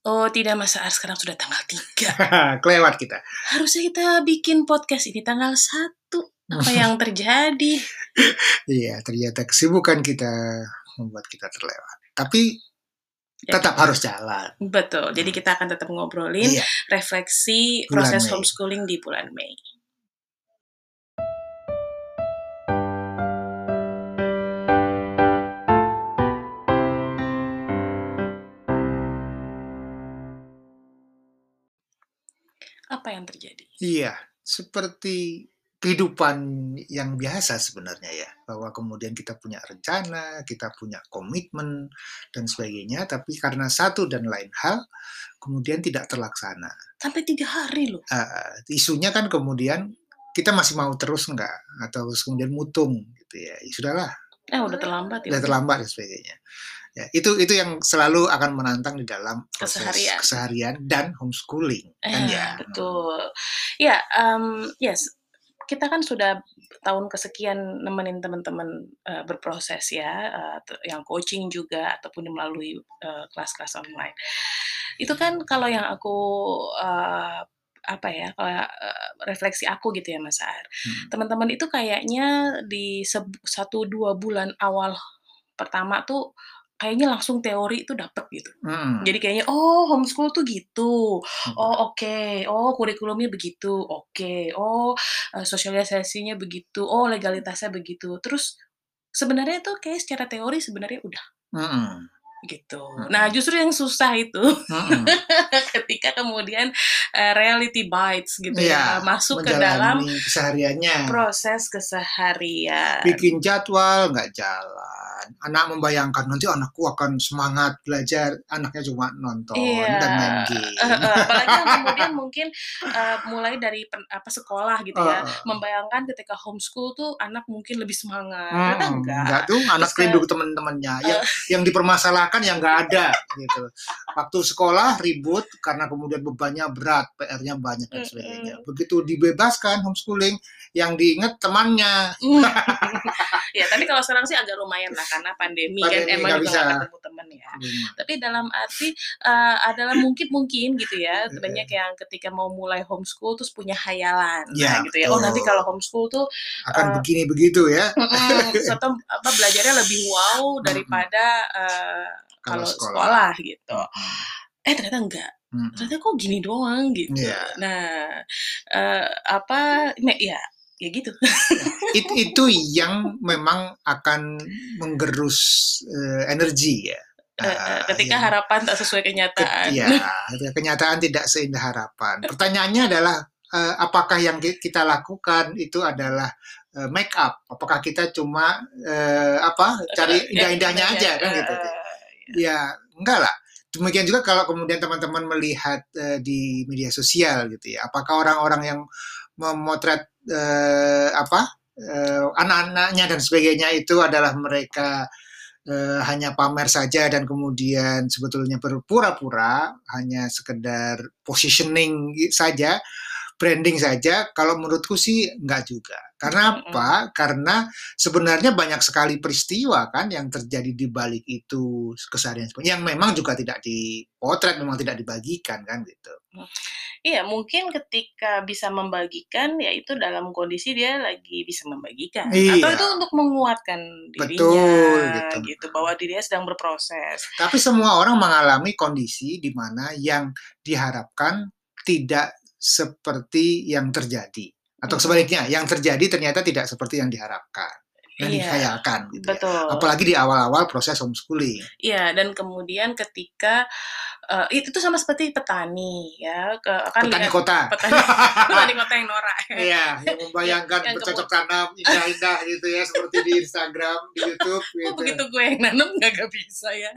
Oh tidak Mas Aar, sekarang sudah tanggal 3. Kelewat kita. Harusnya kita bikin podcast ini tanggal 1. Apa yang terjadi? Iya, ternyata kesibukan kita membuat kita terlewat. Tapi Ya. tetap harus jalan. Betul. Jadi kita akan tetap ngobrolin Iya, refleksi Bulan proses Mei. homeschooling di bulan Mei. Apa yang terjadi? iya, seperti kehidupan yang biasa sebenarnya ya, bahwa kemudian kita punya rencana, kita punya komitmen dan sebagainya, tapi karena satu dan lain hal kemudian tidak terlaksana. Sampai tiga hari loh. Eh, isunya kan kemudian kita masih mau terus enggak atau kemudian mutung gitu ya. Ya sudahlah, Eh udah terlambat ya. sudah terlambat dan sebagainya. Ya, itu itu yang selalu akan menantang di dalam proses Keseharian. keseharian dan homeschooling kan Eh, ya. betul. Ya, em, yes. Kita kan sudah tahun kesekian nemenin teman-teman eh, berproses ya, t- yang coaching juga ataupun melalui eh, kelas-kelas online. Itu kan kalau yang aku eh, apa ya, kalau refleksi aku gitu ya Mas Ar. Hmm. Teman-teman itu kayaknya di satu dua bulan awal pertama tuh kayaknya langsung teori itu dapet gitu. Mm. Jadi kayaknya oh homeschool tuh gitu. Mm. Oh oke. Oh kurikulumnya begitu. Oke. Oh eh, sosialisasinya begitu. Oh legalitasnya begitu. Terus sebenarnya tuh kayak secara teori sebenarnya udah Mm-mm. Gitu. Mm-mm. Nah justru yang susah itu Mm-mm. ketika kemudian eh, reality bites gitu ya Iya, masuk ke dalam kesehariannya. proses keseharian. Bikin jadwal nggak jalan. Anak membayangkan nanti anakku akan semangat belajar, anaknya cuma nonton Iya. dan main game. Eh, eh, apalagi kemudian mungkin eh, mulai dari pen- apa sekolah gitu ya, membayangkan ketika homeschool tuh anak mungkin lebih semangat. Ternyata Mm, enggak. enggak tuh anak Terus rindu teman-temannya yang yang dipermasalahkan yang nggak ada gitu. Waktu sekolah ribut karena kemudian bebannya berat, PR-nya banyak dan sebagainya. Begitu dibebaskan homeschooling, yang diingat temannya. ya tapi kalau sekarang sih agak lumayan lah karena pandemi, kan Pandemi, emang nggak juga bisa. nggak ketemu temen ya. Tapi dalam arti eh, adalah mungkin mungkin gitu ya Iya. banyak yang ketika mau mulai homeschool terus punya hayalan Ya, nah, gitu ya. Oh nanti kalau homeschool tuh Akan Eh, begini begitu ya atau apa belajarnya lebih wow daripada eh, kalau sekolah. gitu. Eh ternyata enggak. Mm. Ternyata kok gini doang gitu. Iya. Nah, eh, apa ya ya gitu. It- itu yang memang akan menggerus eh, energi ya. Ah, ketika yang- harapan tak sesuai Ke- kenyataan. ya, kenyataan tidak seindah harapan. Pertanyaannya adalah eh, apakah yang ki- kita lakukan itu adalah eh, make up? Apakah kita cuma eh, apa cari ya, indah-indahnya ya, aja kan gitu? eh, Ya enggak lah. Demikian juga kalau kemudian teman-teman melihat eh, di media sosial gitu ya, apakah orang-orang yang memotret eh, apa eh, anak-anaknya dan sebagainya itu adalah mereka eh, hanya pamer saja dan kemudian sebetulnya berpura-pura hanya sekedar positioning saja, branding saja. Kalau menurutku sih enggak juga. Karena apa? Karena sebenarnya banyak sekali peristiwa kan yang terjadi di balik itu keseharian yang memang juga tidak dipotret, memang tidak dibagikan kan gitu. Iya, mungkin ketika bisa membagikan, ya itu dalam kondisi dia lagi bisa membagikan. Iya. Atau itu untuk menguatkan dirinya, Betul, gitu. gitu, bahwa dirinya sedang berproses. Tapi semua orang mengalami kondisi di mana yang diharapkan tidak seperti yang terjadi. Atau sebaliknya, yang terjadi ternyata tidak seperti yang diharapkan. Yang Iya, dikhayalkan gitu ya. betul. Apalagi di awal-awal proses homeschooling. Iya, dan kemudian ketika eh, itu tuh sama seperti petani, ya, ke, akan Petani lihat kota. petani, petani kota yang norak. Iya, yang membayangkan Yang bercocok tanam indah-indah gitu ya, seperti di Instagram, di YouTube Kok gitu. begitu gue yang nanam nggak gak bisa ya?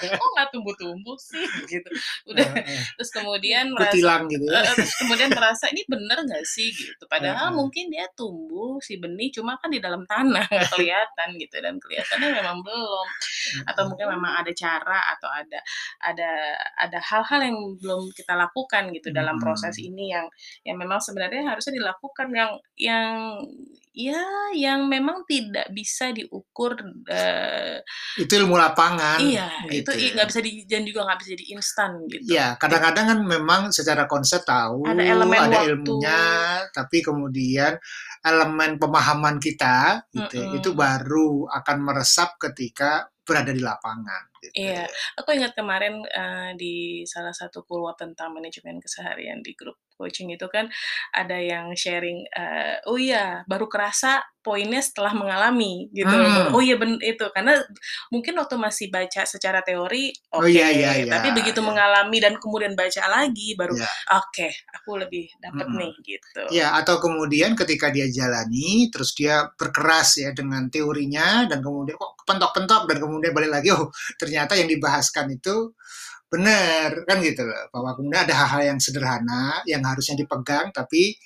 Kok nggak tumbuh-tumbuh sih? Gitu. Udah, terus kemudian merasa Kutilang gitu ya. Terus kemudian merasa ini bener nggak sih gitu padahal mungkin dia tumbuh si benih cuma kan di dalam tanah nggak kelihatan gitu dan kelihatannya memang belum atau mungkin memang ada cara atau ada ada ada hal-hal yang belum kita lakukan gitu dalam Hmm. proses ini yang yang memang sebenarnya harusnya dilakukan yang yang ya yang memang tidak bisa diukur uh, itu ilmu lapangan iya gitu. itu nggak bisa di dan juga nggak bisa di instan gitu ya kadang-kadang kan memang secara konsep tahu ada elemen ada waktu. ilmunya tapi kemudian elemen pemahaman kita gitu mm -hmm. itu baru akan meresap ketika berada di lapangan. Gitu. Iya, aku ingat kemarin uh, di salah satu keluar tentang manajemen keseharian di grup coaching itu kan ada yang sharing, uh, oh iya baru kerasa poinnya setelah mengalami gitu. Hmm. Oh iya ben itu karena mungkin waktu masih baca secara teori oke, okay, oh, iya, iya, iya, tapi begitu iya. mengalami dan kemudian baca lagi baru iya. oke okay, aku lebih dapat hmm. nih gitu. Ya atau kemudian ketika dia jalani terus dia berkeras ya dengan teorinya dan kemudian kok pentok-pentok dan kemudian balik lagi oh ternyata yang dibahaskan itu benar kan gitu loh. Bahwa kemudian ada hal-hal yang sederhana yang harusnya dipegang tapi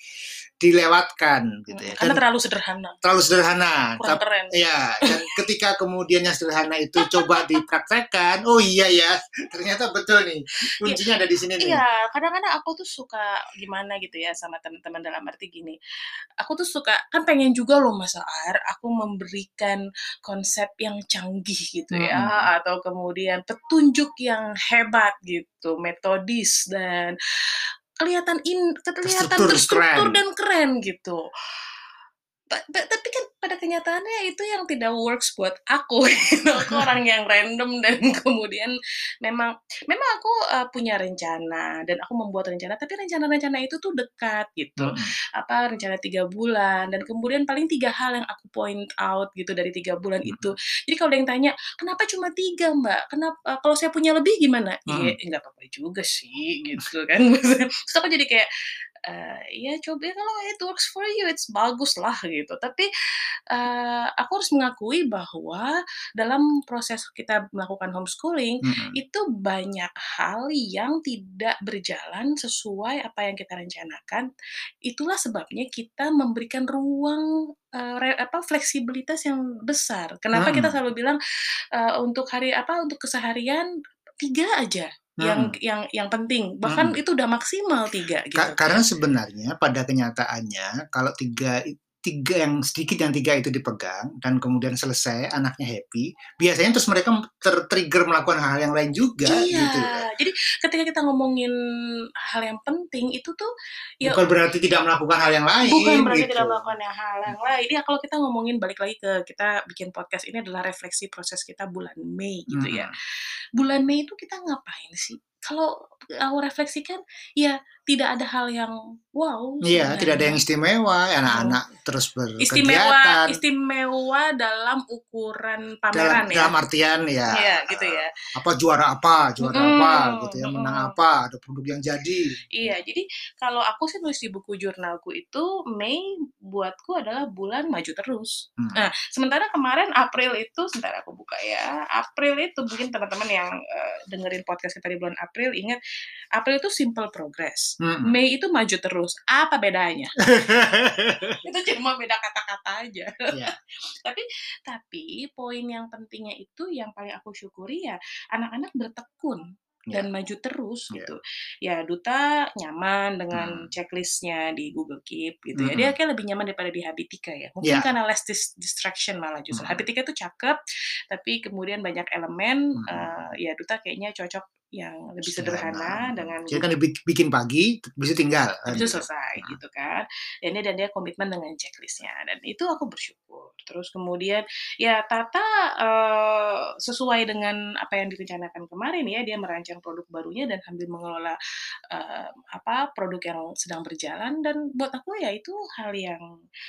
dilewatkan gitu ya. Karena terlalu sederhana. Terlalu sederhana. Kurang keren. Ya, dan ketika kemudian yang sederhana itu coba dipraktekkan, oh iya ya, ternyata betul nih. Kuncinya ya, ada di sini nih. Iya, kadang-kadang aku tuh suka gimana gitu ya sama teman-teman dalam arti gini. Aku tuh suka kan pengen juga loh Mas Ar, aku memberikan konsep yang canggih gitu ya hmm. atau kemudian petunjuk yang hebat gitu, metodis dan kelihatan in kelihatan terstruktur, terstruktur keren. dan keren gitu tapi kan pada kenyataannya itu yang tidak works buat aku gitu. aku orang yang random dan kemudian memang memang aku uh, punya rencana dan aku membuat rencana tapi rencana-rencana itu tuh dekat gitu hmm. apa rencana tiga bulan dan kemudian paling tiga hal yang aku point out gitu dari tiga bulan hmm. itu jadi kalau ada yang tanya kenapa cuma tiga mbak kenapa uh, kalau saya punya lebih gimana iya hmm. nggak apa-apa juga sih gitu kan terus aku jadi kayak uh, ya coba kalau it works for you it's bagus lah gitu tapi uh, aku harus mengakui bahwa dalam proses kita melakukan homeschooling mm-hmm. itu banyak hal yang tidak berjalan sesuai apa yang kita rencanakan itulah sebabnya kita memberikan ruang uh, re, apa fleksibilitas yang besar kenapa mm. kita selalu bilang uh, untuk hari apa untuk keseharian tiga aja yang hmm. yang yang penting bahkan hmm. itu udah maksimal tiga gitu. Ka karena sebenarnya pada kenyataannya kalau tiga tiga yang sedikit yang tiga itu dipegang dan kemudian selesai anaknya happy biasanya terus mereka tertrigger melakukan hal, yang lain juga iya. gitu ya. jadi ketika kita ngomongin hal yang penting itu tuh ya bukan berarti tidak melakukan hal yang lain bukan berarti gitu. tidak melakukan hal yang lain ya kalau kita ngomongin balik lagi ke kita bikin podcast ini adalah refleksi proses kita bulan Mei gitu ya. hmm. ya bulan Mei itu kita ngapain sih kalau aku refleksikan ya tidak ada hal yang wow. Iya, tidak ada yang istimewa. Anak-anak oh. terus berkegiatan. Istimewa, istimewa dalam ukuran pameran dalam, ya. Dalam artian ya. Iya, gitu ya. Apa juara apa, juara hmm, apa, gitu ya, menang hmm. apa, ada produk yang jadi. Iya, jadi kalau aku sih nulis di buku jurnalku itu Mei buatku adalah bulan maju terus. Hmm. Nah, sementara kemarin April itu, sebentar aku buka ya. April itu mungkin teman-teman yang uh, dengerin podcast kita di bulan April ingat April itu simple progress. Hmm. Mei itu maju terus. Apa bedanya? itu cuma beda kata-kata aja. Yeah. tapi tapi poin yang pentingnya itu yang paling aku syukuri ya anak-anak bertekun dan yeah. maju terus yeah. gitu. Ya Duta nyaman dengan hmm. checklistnya di Google Keep gitu ya. Dia hmm. kayak lebih nyaman daripada di Habitika ya. Mungkin yeah. karena less dis distraction malah justru. Hmm. Habitika itu cakep, tapi kemudian banyak elemen. Hmm. Uh, ya Duta kayaknya cocok yang lebih sederhana, dengan jadi kan bikin pagi bisa tinggal itu selesai nah. gitu kan dan dia dan dia komitmen dengan checklistnya dan itu aku bersyukur terus kemudian ya Tata uh, sesuai dengan apa yang direncanakan kemarin ya dia merancang produk barunya dan sambil mengelola uh, apa produk yang sedang berjalan dan buat aku ya itu hal yang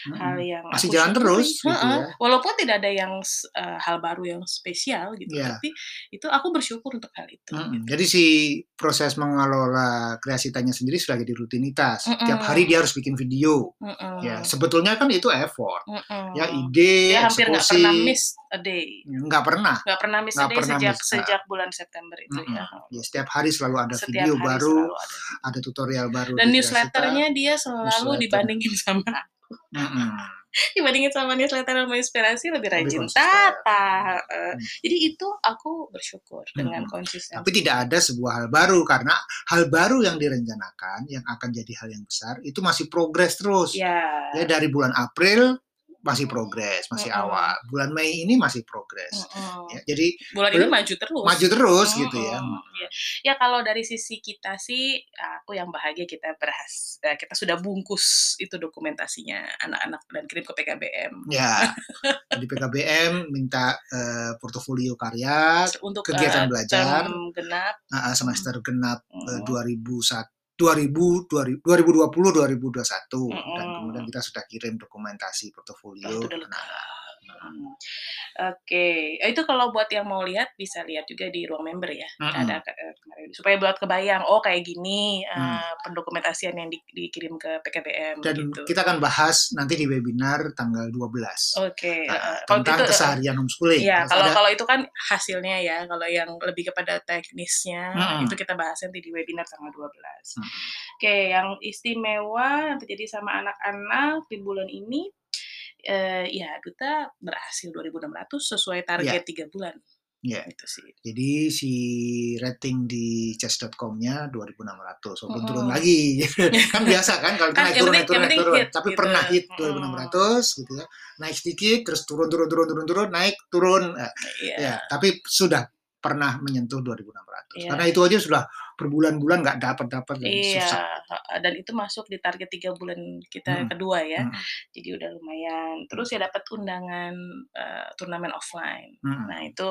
hmm. hal yang masih jalan syukuri. terus gitu ya. walaupun tidak ada yang uh, hal baru yang spesial gitu yeah. tapi itu aku bersyukur untuk hal itu hmm. gitu. Jadi si proses mengelola kreasi tanya sendiri sudah jadi rutinitas. Mm -mm. Tiap hari dia harus bikin video. Mm -mm. Ya, sebetulnya kan itu effort. Mm -mm. Ya, ide, dia hampir nggak pernah miss a day. Nggak pernah. Nggak pernah miss gak a day pernah sejak miss, sejak bulan September itu mm -mm. ya. ya. Setiap hari selalu ada setiap video baru, ada. ada tutorial baru. Dan newsletternya dia selalu newsletter. dibandingin sama. Mm -mm dibandingin sama newsletter sama inspirasi lebih rajin lebih tata. Hmm. Jadi itu aku bersyukur hmm. dengan konsisten. Tapi tidak ada sebuah hal baru karena hal baru yang direncanakan yang akan jadi hal yang besar itu masih progres terus. Ya. Ya dari bulan April masih progres, masih Mm-mm. awal. Bulan Mei ini masih progres. Mm-mm. Ya, jadi Bulan ini maju terus. maju terus gitu ya. Ya. Ya kalau dari sisi kita sih, aku yang bahagia kita berhas, eh, kita sudah bungkus itu dokumentasinya anak-anak dan kirim ke PKBM Ya, di PKBM minta eh, portofolio karya untuk kegiatan eh, belajar. genap. uh, semester genap eh, Mm. 2001 2000 2020 2021 dan Mm-mm. kemudian kita sudah kirim dokumentasi portofolio Nah. Hmm. Oke, Eh, itu kalau buat yang mau lihat bisa lihat juga di ruang member ya. Mm-mm. Ada eh, kemarin supaya buat kebayang, oh kayak gini eh, Hmm. pendokumentasian yang di- dikirim ke PKBM dan gitu. kita akan bahas nanti di webinar tanggal 12 Oke, eh, kalau tentang eh, keseharian homeschooling. Ya, Terus kalau ada- kalau itu kan hasilnya ya, kalau yang lebih kepada teknisnya Mm-mm. itu kita bahas nanti di webinar tanggal 12. Mm. Oke, yang istimewa yang terjadi sama anak-anak di bulan ini eh ya Duta berhasil 2600 sesuai target tiga bulan. Ya. Itu sih. Jadi si rating di chess.com-nya 2600, walaupun Mm-mm. turun lagi. kan biasa kan kalau Kan naik turun, naik turun, naik turun. hit Tapi gitu. pernah hit Mm-mm. 2600 gitu ya. Naik sedikit terus turun turun turun turun turun, naik turun. Eh, Iya. Ya, tapi sudah pernah menyentuh 2600. Iya. Karena itu aja sudah berbulan-bulan nggak dapat-dapat dan Iya, susah. dan itu masuk di target tiga bulan kita Mm-mm. kedua ya, Mm-mm. jadi udah lumayan. Terus ya dapat undangan eh, turnamen offline. Mm-mm. Nah itu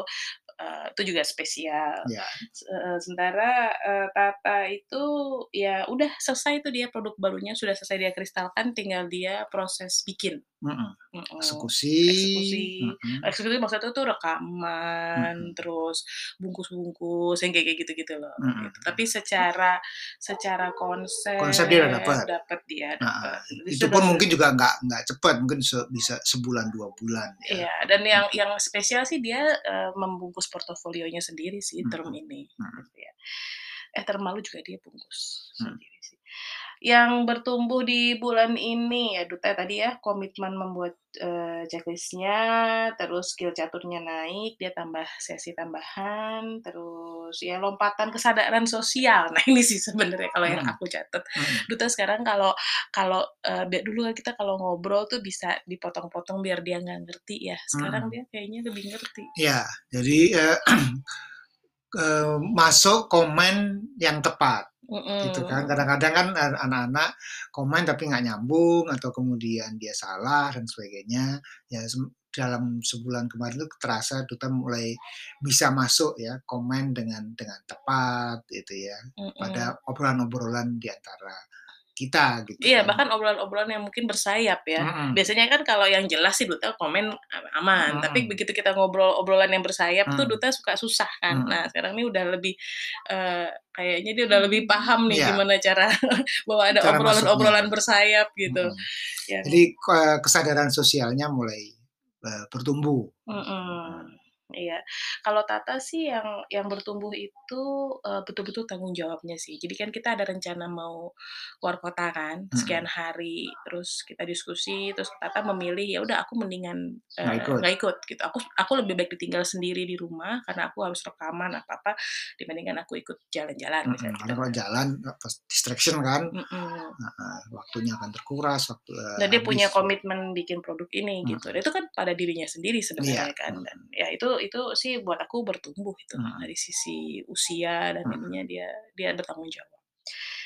eh, itu juga spesial. Ya, Se- eh, Sementara eh, Tata itu ya udah selesai tuh dia produk barunya sudah selesai dia kristalkan, tinggal dia proses bikin. Mm-mm. Mm-mm. eksekusi. Eksekusi. mm-mm. Eksekusi maksudnya tuh rekaman, Mm-mm. terus bungkus-bungkus yang kayak gitu-gitu loh. Mm-mm. gitu. Tapi secara secara konsep Konsep dia udah dapet. dapet dia Nah. Jadi itu pun mungkin juga nggak nggak cepat, mungkin se- bisa sebulan dua bulan. Ya. Iya, dan yang yang spesial sih dia eh, membungkus portofolionya sendiri sih Mm-mm. term ini. Mm-mm. gitu ya. Eh term lalu juga dia bungkus Mm. sendiri. Yang bertumbuh di bulan ini ya Duta tadi ya komitmen membuat eh, checklistnya, terus skill caturnya naik, dia tambah sesi tambahan, terus ya lompatan kesadaran sosial. Nah ini sih sebenarnya kalau yang Mm. aku catat. Mm-mm. Duta sekarang kalau kalau eh, biar dulu kan kita kalau ngobrol tuh bisa dipotong-potong biar dia nggak ngerti ya. Sekarang Mm. dia kayaknya lebih ngerti. Ya, jadi eh, eh, masuk komen yang tepat. Mm-mm. gitu kan kadang-kadang kan eh, anak-anak komen tapi nggak nyambung atau kemudian dia salah dan sebagainya ya dalam sebulan kemarin itu terasa duta mulai bisa masuk ya komen dengan dengan tepat gitu ya Mm-mm. pada obrolan-obrolan di antara kita gitu Iya, kan. bahkan obrolan-obrolan yang mungkin bersayap ya. Mm-mm. Biasanya kan kalau yang jelas sih Duta komen aman, tapi Mm-mm. begitu kita ngobrol obrolan yang bersayap tuh Mm. Duta suka susah kan. Mm. Nah, sekarang ini udah lebih eh, kayaknya dia udah lebih paham nih Iya. gimana cara bahwa ada obrolan-obrolan bersayap gitu. Mm-mm. Ya. jadi kesadaran sosialnya mulai eh, bertumbuh Mm-mm. Iya, kalau Tata sih yang yang bertumbuh itu eh, betul-betul tanggung jawabnya sih. Jadi kan kita ada rencana mau keluar kota kan, sekian hari, terus kita diskusi, terus Tata memilih ya udah aku mendingan eh, Nggak ikut. nggak ikut gitu. Aku aku lebih baik ditinggal sendiri di rumah karena aku harus rekaman apa apa dibandingkan aku ikut jalan-jalan karena gitu. kalau jalan eh, pas distraction kan eh, waktunya akan terkuras waktu eh, Dan dia punya habis. komitmen bikin produk ini gitu. Dan itu kan pada dirinya sendiri sebenarnya Iya. kan. Dan ya itu itu sih buat aku bertumbuh itu Hmm. dari sisi usia dan Hmm. ininya dia dia bertanggung jawab.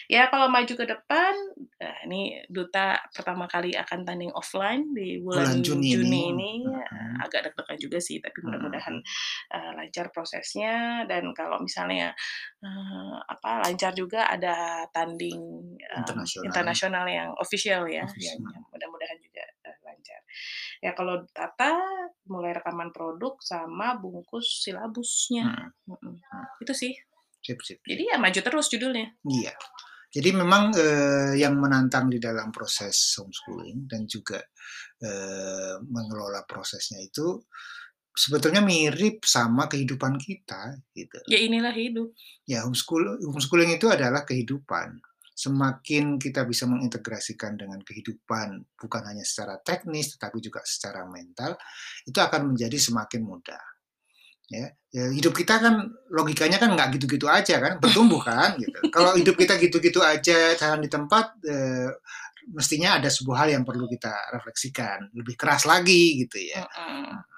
Ya kalau maju ke depan, nah ini Duta pertama kali akan tanding offline di bulan, Bulan Juni Juni, ini. ini, Hmm. agak deg-degan juga sih, tapi Hmm. mudah-mudahan eh, lancar prosesnya dan kalau misalnya eh, apa lancar juga ada tanding em, Internasional. internasional yang official ya, Official. yang mudah-mudahan juga eh, lancar. Ya kalau Tata mulai rekaman produk sama bungkus silabusnya, Hmm. Mm-mm. itu sih. Sip, sip. Jadi ya maju terus judulnya. Iya. Jadi memang eh, yang menantang di dalam proses homeschooling dan juga eh, mengelola prosesnya itu sebetulnya mirip sama kehidupan kita gitu. Ya inilah hidup. Ya homeschool homeschooling itu adalah kehidupan. Semakin kita bisa mengintegrasikan dengan kehidupan bukan hanya secara teknis tetapi juga secara mental itu akan menjadi semakin mudah. Ya, ya hidup kita kan logikanya kan nggak gitu-gitu aja kan bertumbuh kan gitu. Kalau hidup kita gitu-gitu aja jalan di tempat eh, mestinya ada sebuah hal yang perlu kita refleksikan, lebih keras lagi gitu ya. Mm-mm.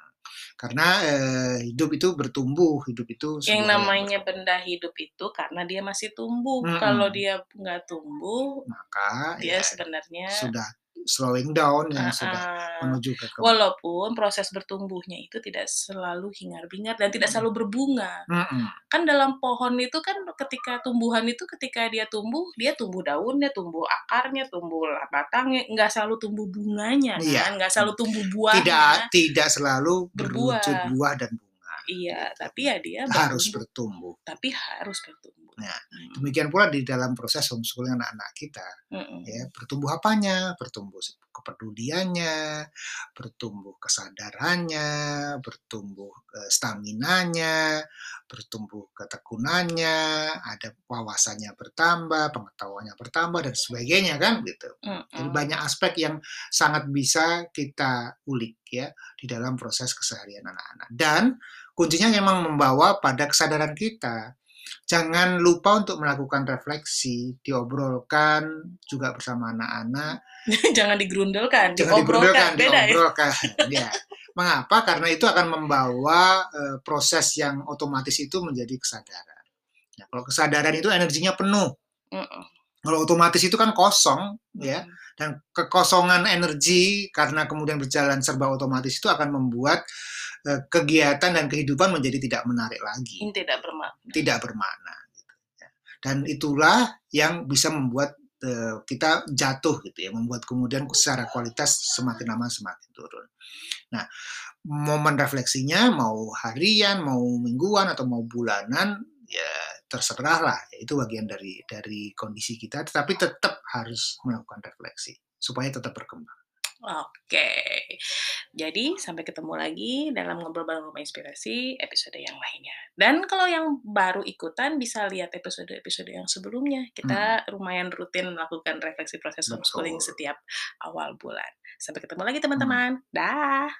Karena eh, hidup itu bertumbuh, hidup itu Yang namanya benda hidup itu karena dia masih tumbuh. Mm-mm. Kalau dia nggak tumbuh, maka dia ya sebenarnya sudah slowing down yang uh-uh. sudah menuju ke ke- Walaupun proses bertumbuhnya itu tidak selalu hingar-bingar dan tidak selalu berbunga. Mm-mm. Kan dalam pohon itu kan ketika tumbuhan itu ketika dia tumbuh, dia tumbuh daunnya, tumbuh akarnya, tumbuh batangnya, nggak selalu tumbuh bunganya Iya. kan, nggak selalu tumbuh buahnya. tidak tidak selalu Berbuah. berwujud buah dan bunga. Iya, tapi ya dia Harus bertumbuh, bertumbuh. tapi harus bertumbuh. Nah, Hmm. Demikian pula di dalam proses homeschooling anak-anak kita. Mm-mm. ya bertumbuh apanya bertumbuh kepeduliannya bertumbuh kesadarannya bertumbuh eh, staminanya bertumbuh ketekunannya ada wawasannya bertambah pengetahuannya bertambah dan sebagainya kan gitu jadi Mm-mm. banyak aspek yang sangat bisa kita ulik ya di dalam proses keseharian anak-anak dan kuncinya memang membawa pada kesadaran kita jangan lupa untuk melakukan refleksi diobrolkan juga bersama anak-anak Jangan digerundelkan, jangan diobrolkan, diobrolkan, beda ya. diobrolkan. ya. Mengapa? Karena itu akan membawa eh, proses yang otomatis itu menjadi kesadaran. Nah, kalau kesadaran itu energinya penuh. Mm-mm. Kalau otomatis itu kan kosong, ya. Mm. Dan kekosongan energi karena kemudian berjalan serba otomatis itu akan membuat eh, kegiatan dan kehidupan menjadi tidak menarik lagi, Ini tidak bermakna. tidak bermakna. gitu, ya. Dan itulah yang bisa membuat eh, kita jatuh gitu ya, membuat kemudian secara kualitas semakin lama semakin turun. Nah, momen refleksinya mau harian, mau mingguan atau mau bulanan ya terserah lah, itu bagian dari dari kondisi kita, tetapi tetap harus melakukan refleksi supaya tetap berkembang. Oke. Jadi sampai ketemu lagi dalam ngobrol bareng rumah inspirasi episode yang lainnya. Dan kalau yang baru ikutan bisa lihat episode-episode yang sebelumnya. Kita lumayan rutin melakukan refleksi proses homeschooling setiap awal bulan. Sampai ketemu lagi teman-teman. Dah.